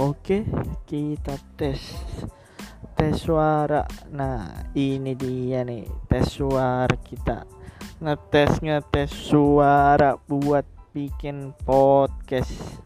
Oke, kita tes tes suara. Nah, ini dia nih tes suara kita. Ngetes ngetes suara buat bikin podcast.